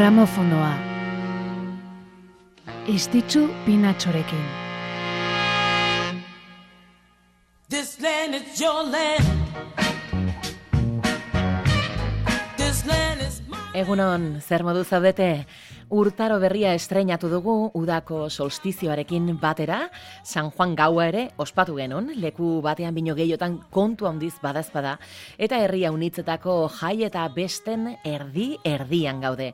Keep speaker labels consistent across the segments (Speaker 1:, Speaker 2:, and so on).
Speaker 1: Gramofonoa. Estitzu pinatxorekin. This land is your land. This land is my... Egunon, zer modu zaudete? Urtaro berria estreinatu dugu udako solstizioarekin batera, San Juan gaua ere ospatu genuen, leku batean bino gehiotan kontu handiz badazpada, eta herria unitzetako jai eta besten erdi erdian gaude.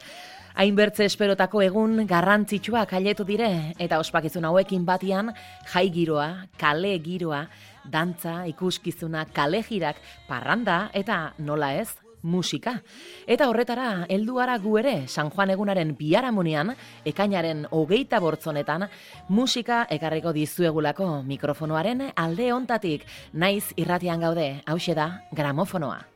Speaker 1: Hainbertze esperotako egun garrantzitsua kailetu dire, eta ospakizun hauekin batian jai giroa, kale giroa, dantza, ikuskizuna, kale jirak, parranda, eta nola ez, musika. Eta horretara, helduara gu ere, San Juan egunaren biharamunean, ekainaren hogeita bortzonetan, musika ekarriko dizuegulako mikrofonoaren alde ontatik, naiz irratian gaude, hause da, gramofonoa.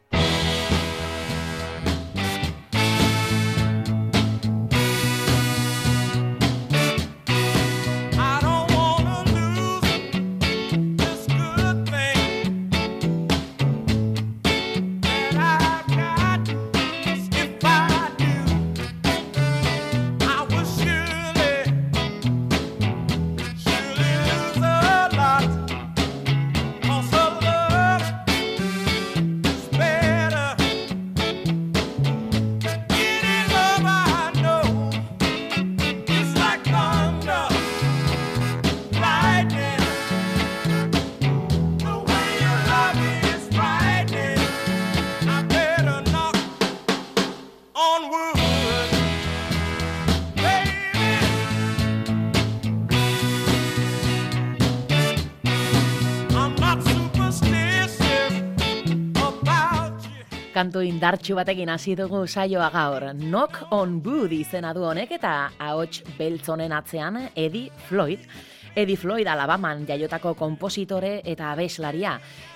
Speaker 1: Kantu indartxu batekin hasi dugu saioa gaur. Knock on Wood izena du honek eta ahots beltzonen atzean Eddie Floyd. Eddie Floyd Alabaman jaiotako kompositore eta abeslaria.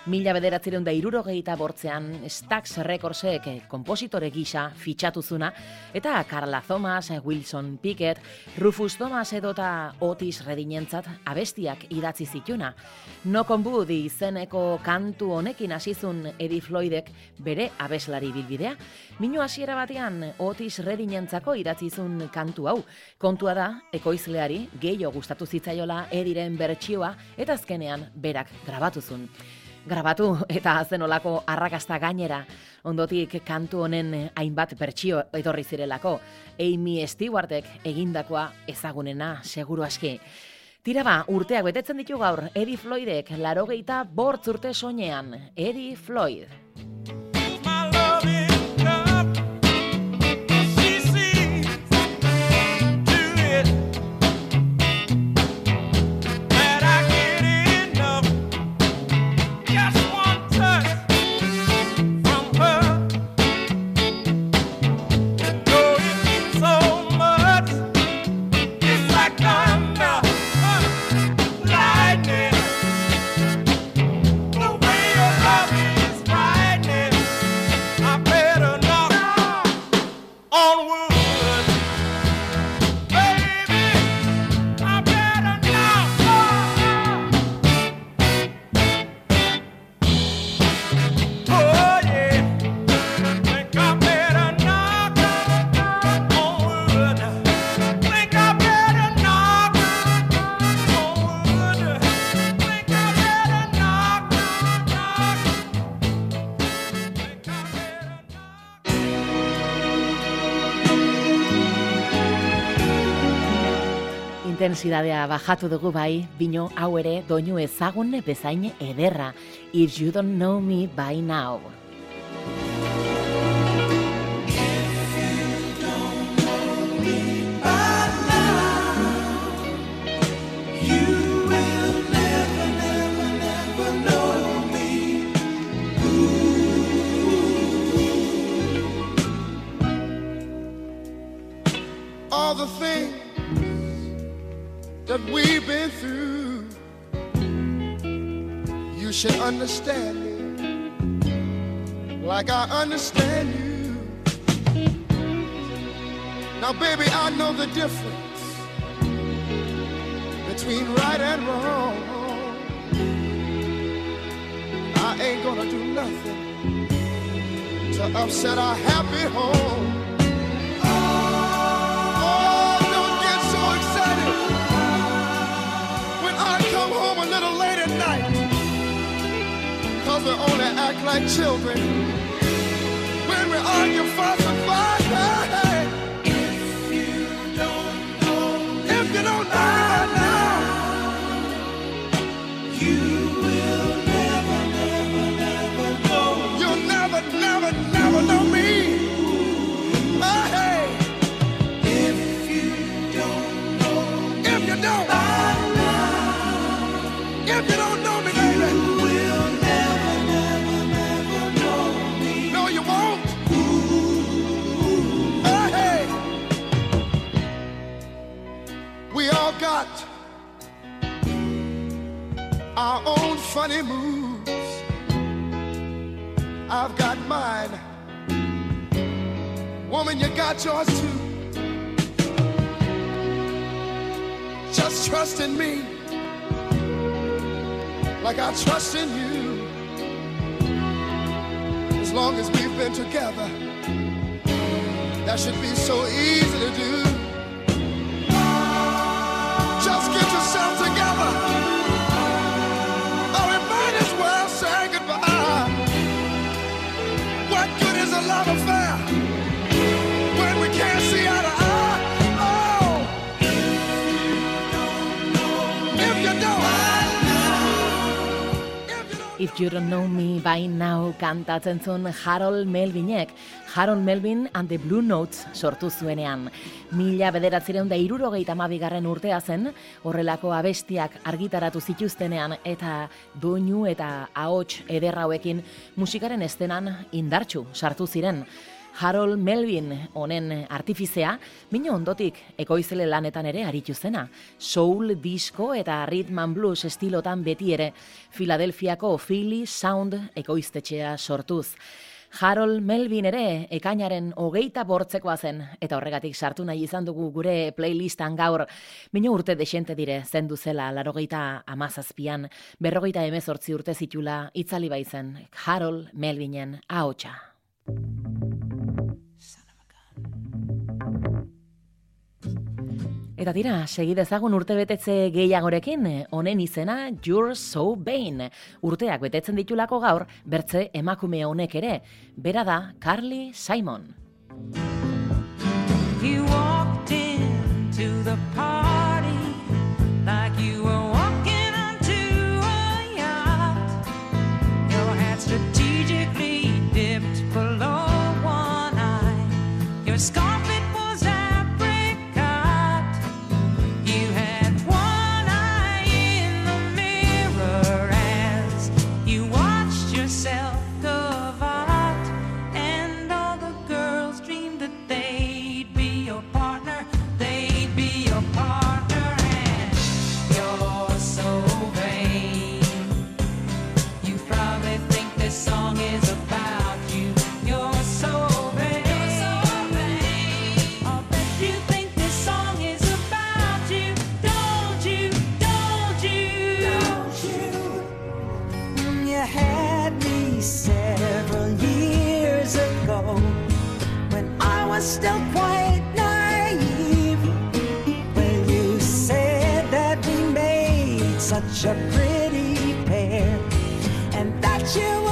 Speaker 1: Mila bederatzireun da irurogeita bortzean Stax Recordsek kompositore gisa fitxatuzuna eta Carla Thomas, Wilson Pickett, Rufus Thomas edota Otis Redinentzat abestiak idatzi zituna. No konbudi izeneko kantu honekin hasizun Eddie Floydek bere abeslari bilbidea. Minu hasiera batean Otis Redinentzako idatzizun kantu hau. Kontua da, ekoizleari gehiago gustatu zitzaiola Ediren bertsioa eta azkenean berak grabatuzun grabatu eta zenolako arrakasta gainera. Ondotik kantu honen hainbat bertsio etorri zirelako. Amy Stewartek egindakoa ezagunena seguru aski. Tira ba, urteak betetzen ditu gaur, Eddie Floydek, laro geita bortzurte soinean, Eddie Floyd. Intensitatea bajatu dugu bai, bino hau ere doinu ezagun bezain ederra. If you don't know me by now. All the things that we've been through. You should understand me like I understand you. Now, baby, I know the difference between right and wrong. I ain't gonna do nothing to upset our happy home.
Speaker 2: We only act like children. When we argue, fuss, got our own funny moves. I've got mine. Woman, you got yours too. Just trust in me like I trust in you. As long as we've been together, that should be so easy to do. If you don't.
Speaker 1: Know Me By Now kantatzen zuen Harold Melvinek, Harold Melvin and the Blue Notes sortu zuenean. Mila bederatzireun da irurogeita mabigarren urtea zen, horrelako abestiak argitaratu zituztenean eta doinu eta ahots eder hauekin musikaren estenan indartsu sartu ziren. Harold Melvin honen artifizea, mino ondotik ekoizele lanetan ere aritu zena. Soul, disco eta rhythm and blues estilotan beti ere, Filadelfiako Philly Sound ekoiztetxea sortuz. Harold Melvin ere ekainaren hogeita bortzekoa zen, eta horregatik sartu nahi izan dugu gure playlistan gaur. Mino urte desente dire zendu zela larogeita amazazpian, berrogeita emezortzi urte zitula itzali baizen Harold Melvinen ahotsa. Eta tira, segidezagun urte betetze gehiagorekin, honen izena You're So Vain. Urteak betetzen ditulako gaur, bertze emakume honek ere. Bera da, Carly Simon.
Speaker 3: You walked into the party was
Speaker 4: still quite naive. When you said that we made such a pretty pair and that you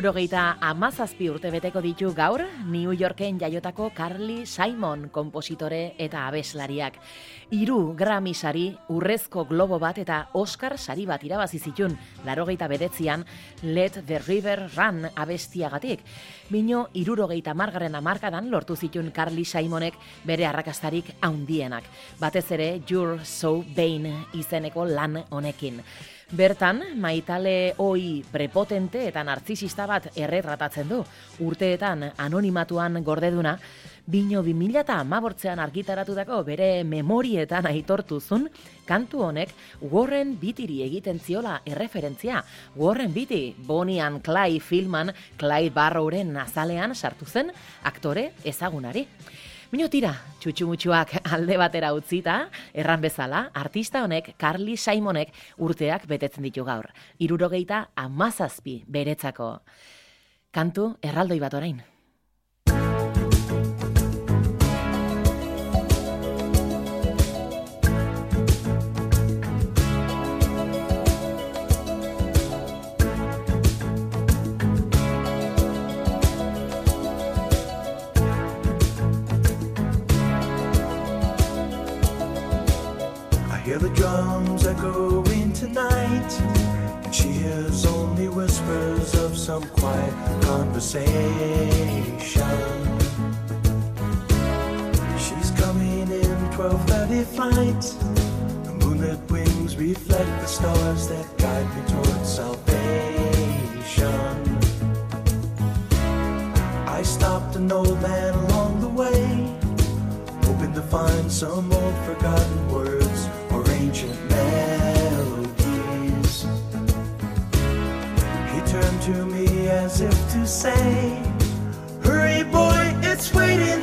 Speaker 1: Irurogeita amazazpi urte beteko ditu gaur, New Yorken jaiotako Carly Simon kompositore eta abeslariak. Hiru Grammy sari, urrezko globo bat eta Oscar sari bat irabazi zitun, larogeita bedetzian, Let the River Run abestiagatik. Bino, irurogeita margaren amarkadan lortu zitun Carly Simonek bere arrakastarik haundienak. Batez ere, You're So Vain izeneko lan honekin. Bertan, maitale hoi prepotente eta narzisista bat erretratatzen du. Urteetan anonimatuan gordeduna, bino 2000 eta amabortzean argitaratutako bere memorietan aitortuzun, kantu honek Warren Beattyri egiten ziola erreferentzia. Warren Beatty, Bonnie and Clyde filman Clyde Barrowren azalean sartu zen aktore ezagunari. Mino tira, txutxumutxuak alde batera utzita, erran bezala, artista honek, Carly Simonek urteak betetzen ditu gaur. Irurogeita amazazpi beretzako. Kantu erraldoi bat orain.
Speaker 5: Only whispers of some quiet conversation. She's coming in 12:30 flight. The moonlit wings reflect the stars that guide me towards salvation. I stopped an old man along the way hoping to find some old forgotten words or ancient melodies. Turned to me as if to say, Hurry, boy, it's waiting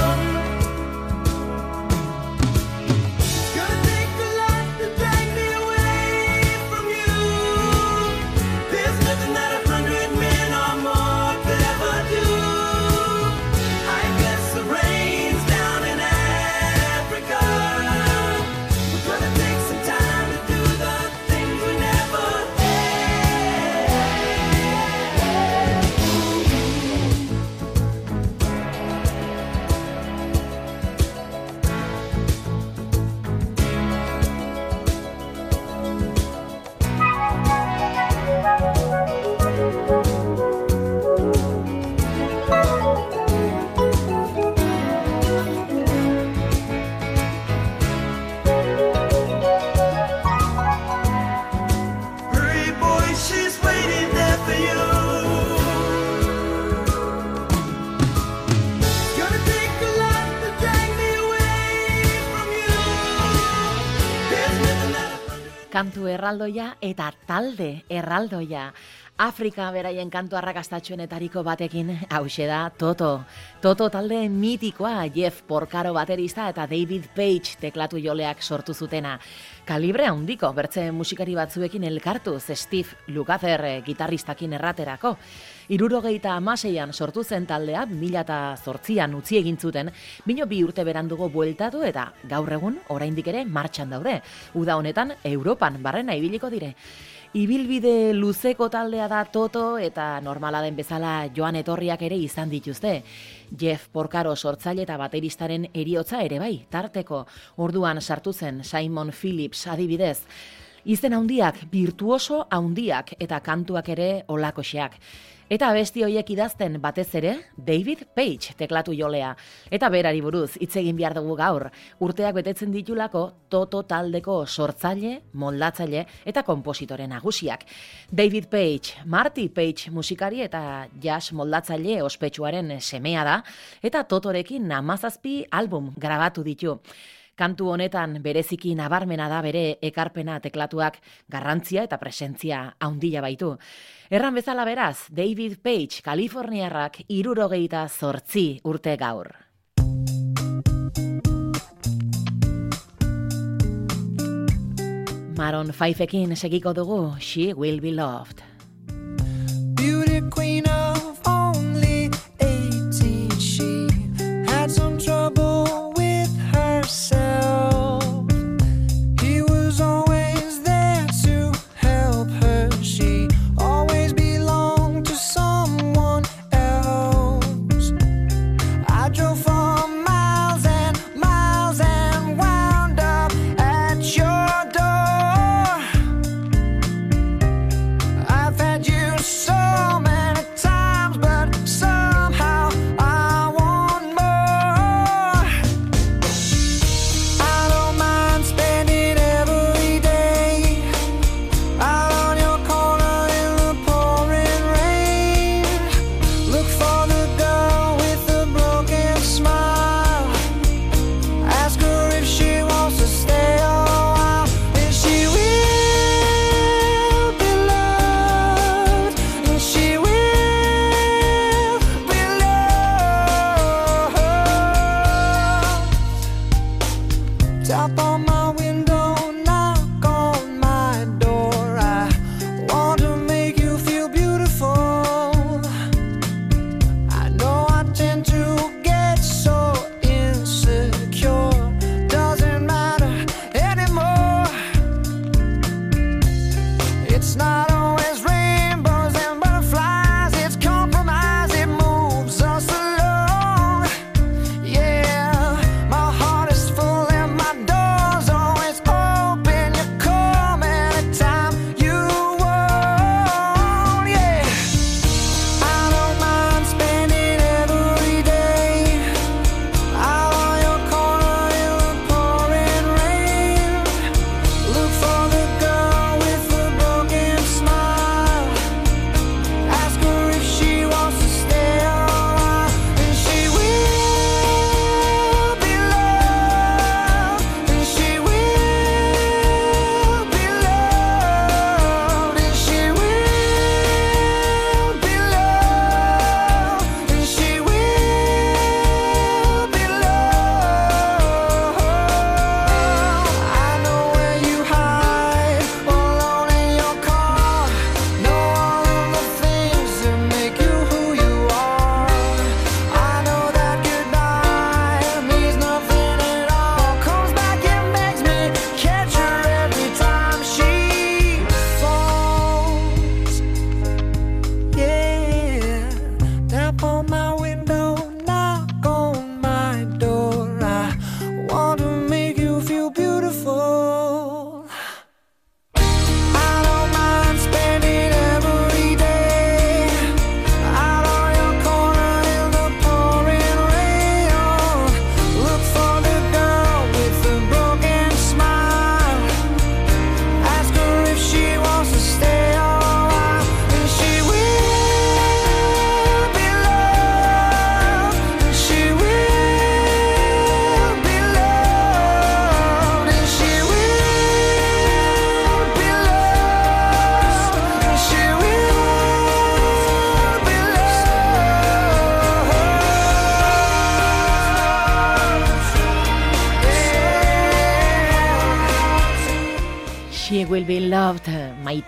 Speaker 1: Erraldoia eta talde erraldoia. Afrika beraien kantu arrakastatxuenetariko batekin hause da Toto. Toto talde mitikoa Jeff Porcaro baterista eta David Page teklatu joleak sortu zutena. Kalibre handiko bertze musikari batzuekin elkartuz Steve Lukather eh, gitarristakin erraterako. Irurogeita amaseian sortu zen taldea, mila eta zortzian utzi egin zuten, bino bi urte berandugo bueltatu eta gaur egun oraindik ere martxan daude. Uda honetan Europan barrena ibiliko dire. Ibilbide luzeko taldea da Toto eta normala den bezala joan etorriak ere izan dituzte. Jeff Porcaro sortzaile eta bateristaren eriotza ere bai, tarteko. Orduan sartu zen Simon Phillips adibidez. Izen handiak, virtuoso handiak eta kantuak ere olakoxeak. Eta abesti hoiek idazten batez ere David Page teklatu jolea. Eta berari buruz hitz egin behar dugu gaur. Urteak betetzen ditulako Toto taldeko sortzaile, moldatzaile eta konpositore nagusiak. David Page, Marty Page musikari eta jazz moldatzaile ospetsuaren semea da eta Totorekin namazazpi album grabatu ditu. Kantu honetan bereziki nabarmena da bere ekarpena teklatuak garrantzia eta presentzia handia baitu. Erran bezala beraz, David Page, Kaliforniarrak irurogeita zortzi urte gaur. Maron Faifekin segiko dugu, She Will Be Loved.
Speaker 4: Beauty queen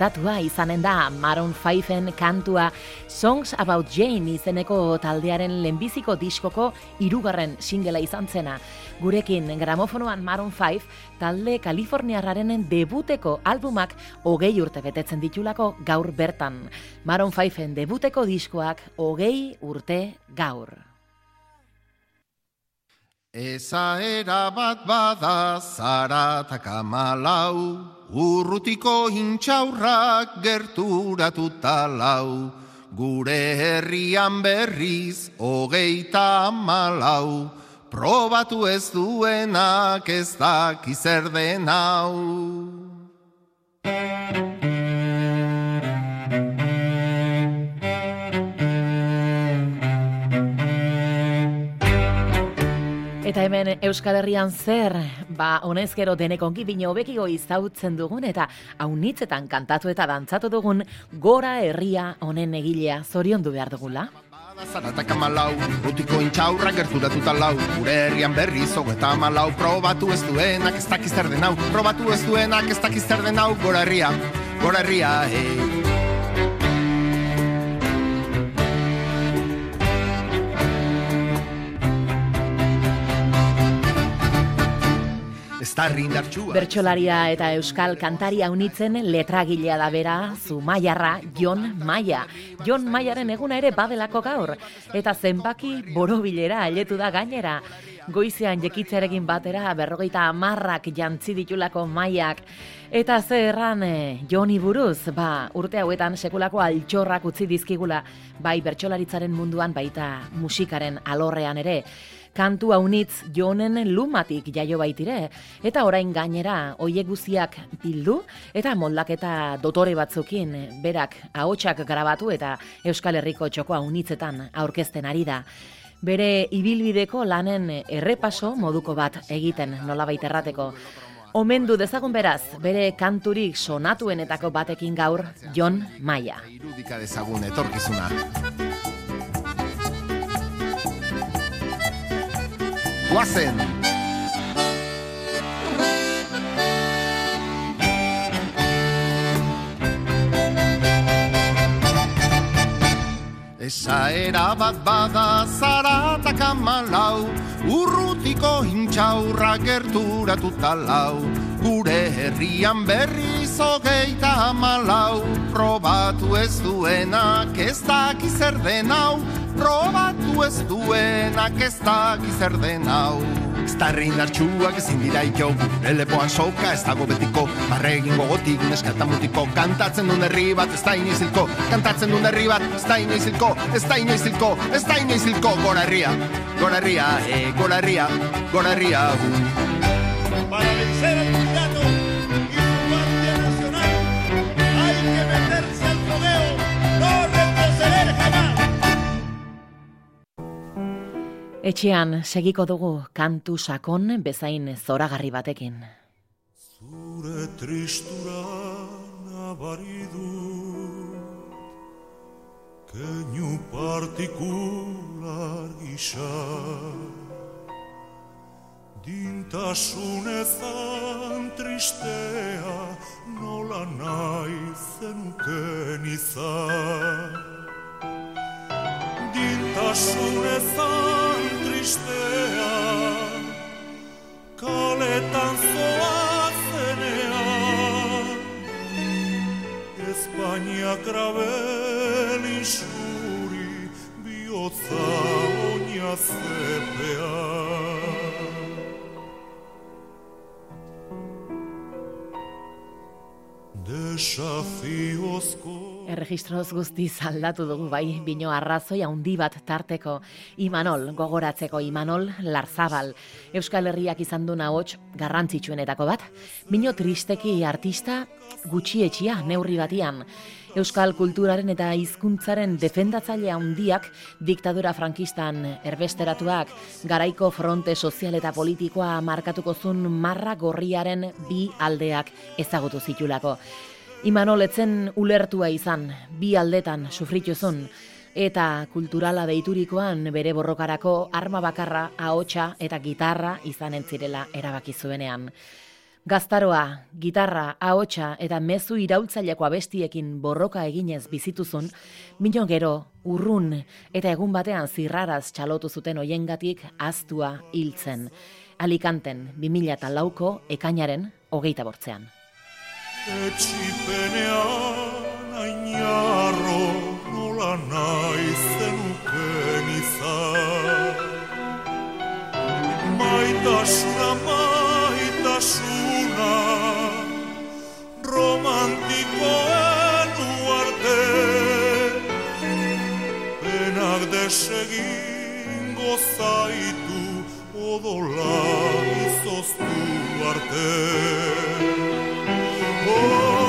Speaker 1: maitatua izanen da Maroon 5en kantua Songs About Jane izeneko taldearen lehenbiziko diskoko hirugarren singela izan zena. Gurekin gramofonoan Maroon 5 talde Kaliforniarraren debuteko albumak hogei urte betetzen ditulako gaur bertan. Maroon 5en debuteko diskoak hogei urte gaur.
Speaker 6: Ezaera bat bada zaratak amalau, urrutiko intxaurrak gerturatuta lau, gure herrian berriz hogeita amalau, probatu ez duenak ez daki zer den hau.
Speaker 1: Eta hemen Euskal Herrian zer, ba, honezkero denekonki bine hobekiko izautzen dugun eta haunitzetan kantatu eta dantzatu dugun gora herria honen egilea zoriondu behar dugula.
Speaker 6: Bada zaratak amalau, urrutiko intxaurrak gerturatuta lau, gure herrian berriz hogeita amalau, probatu ez duenak ez dakiz zer den hau, probatu ez duenak ez dakiz zer den hau, gora herria, gora herria, hey.
Speaker 1: Bertsolaria eta euskal kantaria unitzen letragilea da bera, Zumaiarra Jon Maia. Jon Maiaren eguna ere badelako gaur, eta zenbaki borobilera ailetu da gainera. Goizean jekitzearekin batera berrogeita amarrak jantzi ditulako maiak. Eta ze erran eh, Joni buruz, ba, urte hauetan sekulako altxorrak utzi dizkigula, bai bertsolaritzaren munduan baita musikaren alorrean ere kantu haunitz jonen lumatik jaio baitire, eta orain gainera hoiek guztiak bildu, eta moldaketa dotore batzukin berak ahotsak grabatu eta Euskal Herriko txoko haunitzetan aurkezten ari da. Bere ibilbideko lanen errepaso moduko bat egiten nolabait errateko. Omendu dezagun beraz, bere kanturik sonatuenetako batekin gaur, Jon Maia.
Speaker 6: Irudika dezagun etorkizuna. Guazen! Esaera bat bada zaratak amalau, urrutiko intxaurra gerturatuta lau. Gure herrian berriz hogeita amalau, probatu ez duenak ez daki zer den hau, probatu ez duenak ez daki zer den hau. Ez da rindartxuak ezin dira ito, gure lepoan soka ez dago betiko, barregin gogotik neskata mutiko, kantatzen duen herri bat ez da inoizilko, kantatzen duen herri bat ez da inoizilko, ez da inoizilko, ez da inoizilko, gora herria, gora herria, eh, gora herria, gora herria.
Speaker 2: Para vencer
Speaker 1: Etxean segiko dugu kantu sakon bezain zoragarri batekin.
Speaker 2: Zure tristura nabari du Keinu partikular gisa Dintasunezan tristea Nola nahi zenuken izan Dintasunezan tristea kaletan zoazenean Espainia krabel isuri bihotza oina zepean
Speaker 1: Erregistroz guztiz aldatu dugu bai, bino arrazoi handi bat tarteko Imanol, gogoratzeko Imanol Larzabal. Euskal Herriak izan du hots garrantzitsuenetako bat. Bino tristeki artista gutxietxia neurri batian. Euskal kulturaren eta hizkuntzaren defendatzaile handiak diktadura frankistan erbesteratuak garaiko fronte sozial eta politikoa markatuko zun marra gorriaren bi aldeak ezagutu zitulako. Imanol etzen ulertua izan, bi aldetan sufritu zun, eta kulturala deiturikoan bere borrokarako arma bakarra, ahotsa eta gitarra izan entzirela erabaki zuenean. Gaztaroa, gitarra, ahotsa eta mezu iraultzaileko abestiekin borroka eginez bizituzun, mino gero, urrun eta egun batean zirraraz txalotu zuten hoiengatik aztua hiltzen. Alikanten 2004ko ekainaren hogeita bortzean.
Speaker 7: Etxipenean ainarro nola nahi zenuken izan Maitasuna, maitasuna Romantikoen uarte. Penak desegin gozaitu Odola izoztu arte Oh,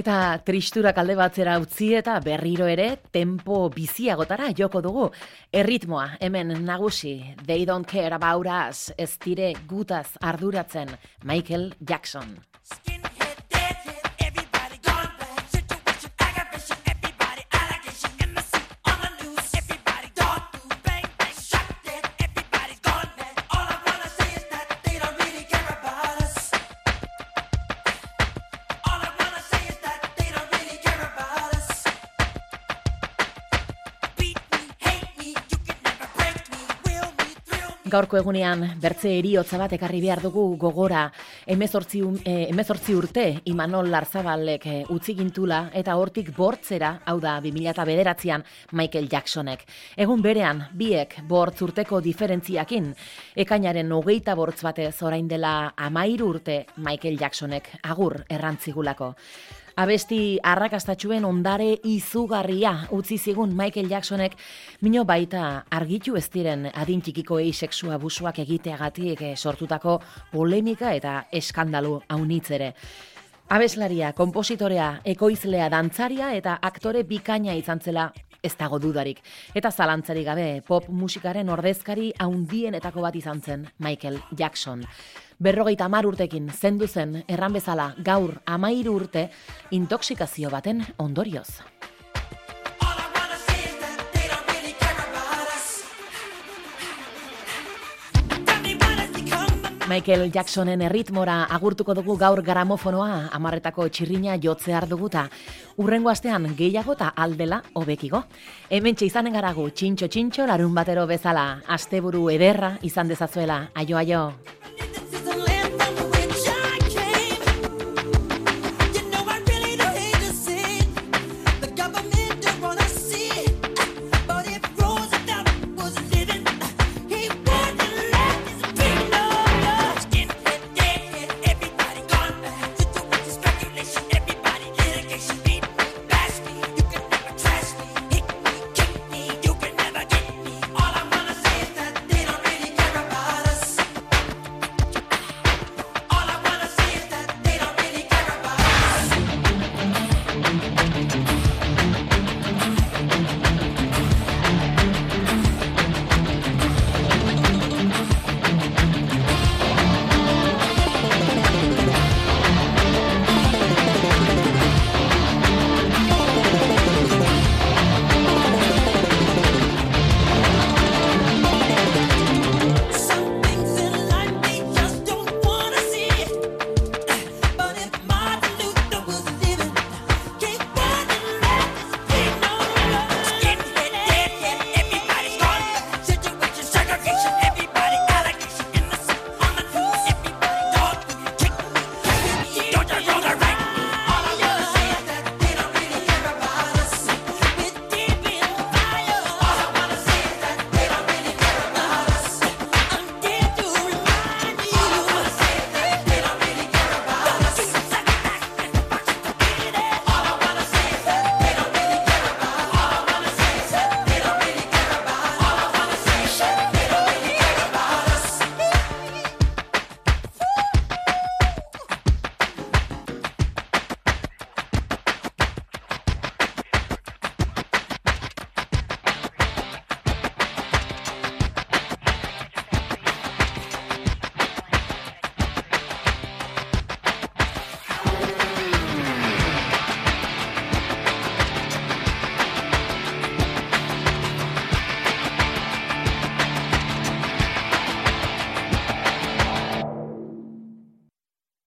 Speaker 1: Eta tristurak alde batzera utzi eta berriro ere tempo biziagotara joko dugu. Erritmoa hemen nagusi, they don't care about us, ez dire gutaz arduratzen, Michael Jackson. Gaurko egunean bertze eriotza bat ekarri behar dugu gogora emezortzi, eh, emezortzi urte Imanol Larzabalek eh, utzi gintula eta hortik bortzera, hau da 2000 bederatzean Michael Jacksonek. Egun berean, biek bortz urteko diferentziakin, ekainaren hogeita bortz batez orain dela amairu urte Michael Jacksonek agur errantzigulako. Abesti arrakastatxuen ondare izugarria utzi zigun Michael Jacksonek mino baita argitu ez diren adin txikikoei sexu abusuak egiteagatik eh, sortutako polemika eta eskandalu haunitzere. Abeslaria, kompositorea, ekoizlea, dantzaria eta aktore bikaina izan zela ez dago dudarik. Eta zalantzarik gabe pop musikaren ordezkari haundienetako bat izan zen Michael Jackson. Berrogeita hamar urtekin zendu zen erran bezala gaur amairu urte intoxikazio baten ondorioz. Michael Jacksonen erritmora agurtuko dugu gaur gramofonoa amarretako txirrina jotzear duguta. Urrengo astean gehiago eta aldela hobekigo. Hemen izanen garagu txintxo txintxo larun batero bezala. Asteburu ederra izan dezazuela. Aio aio.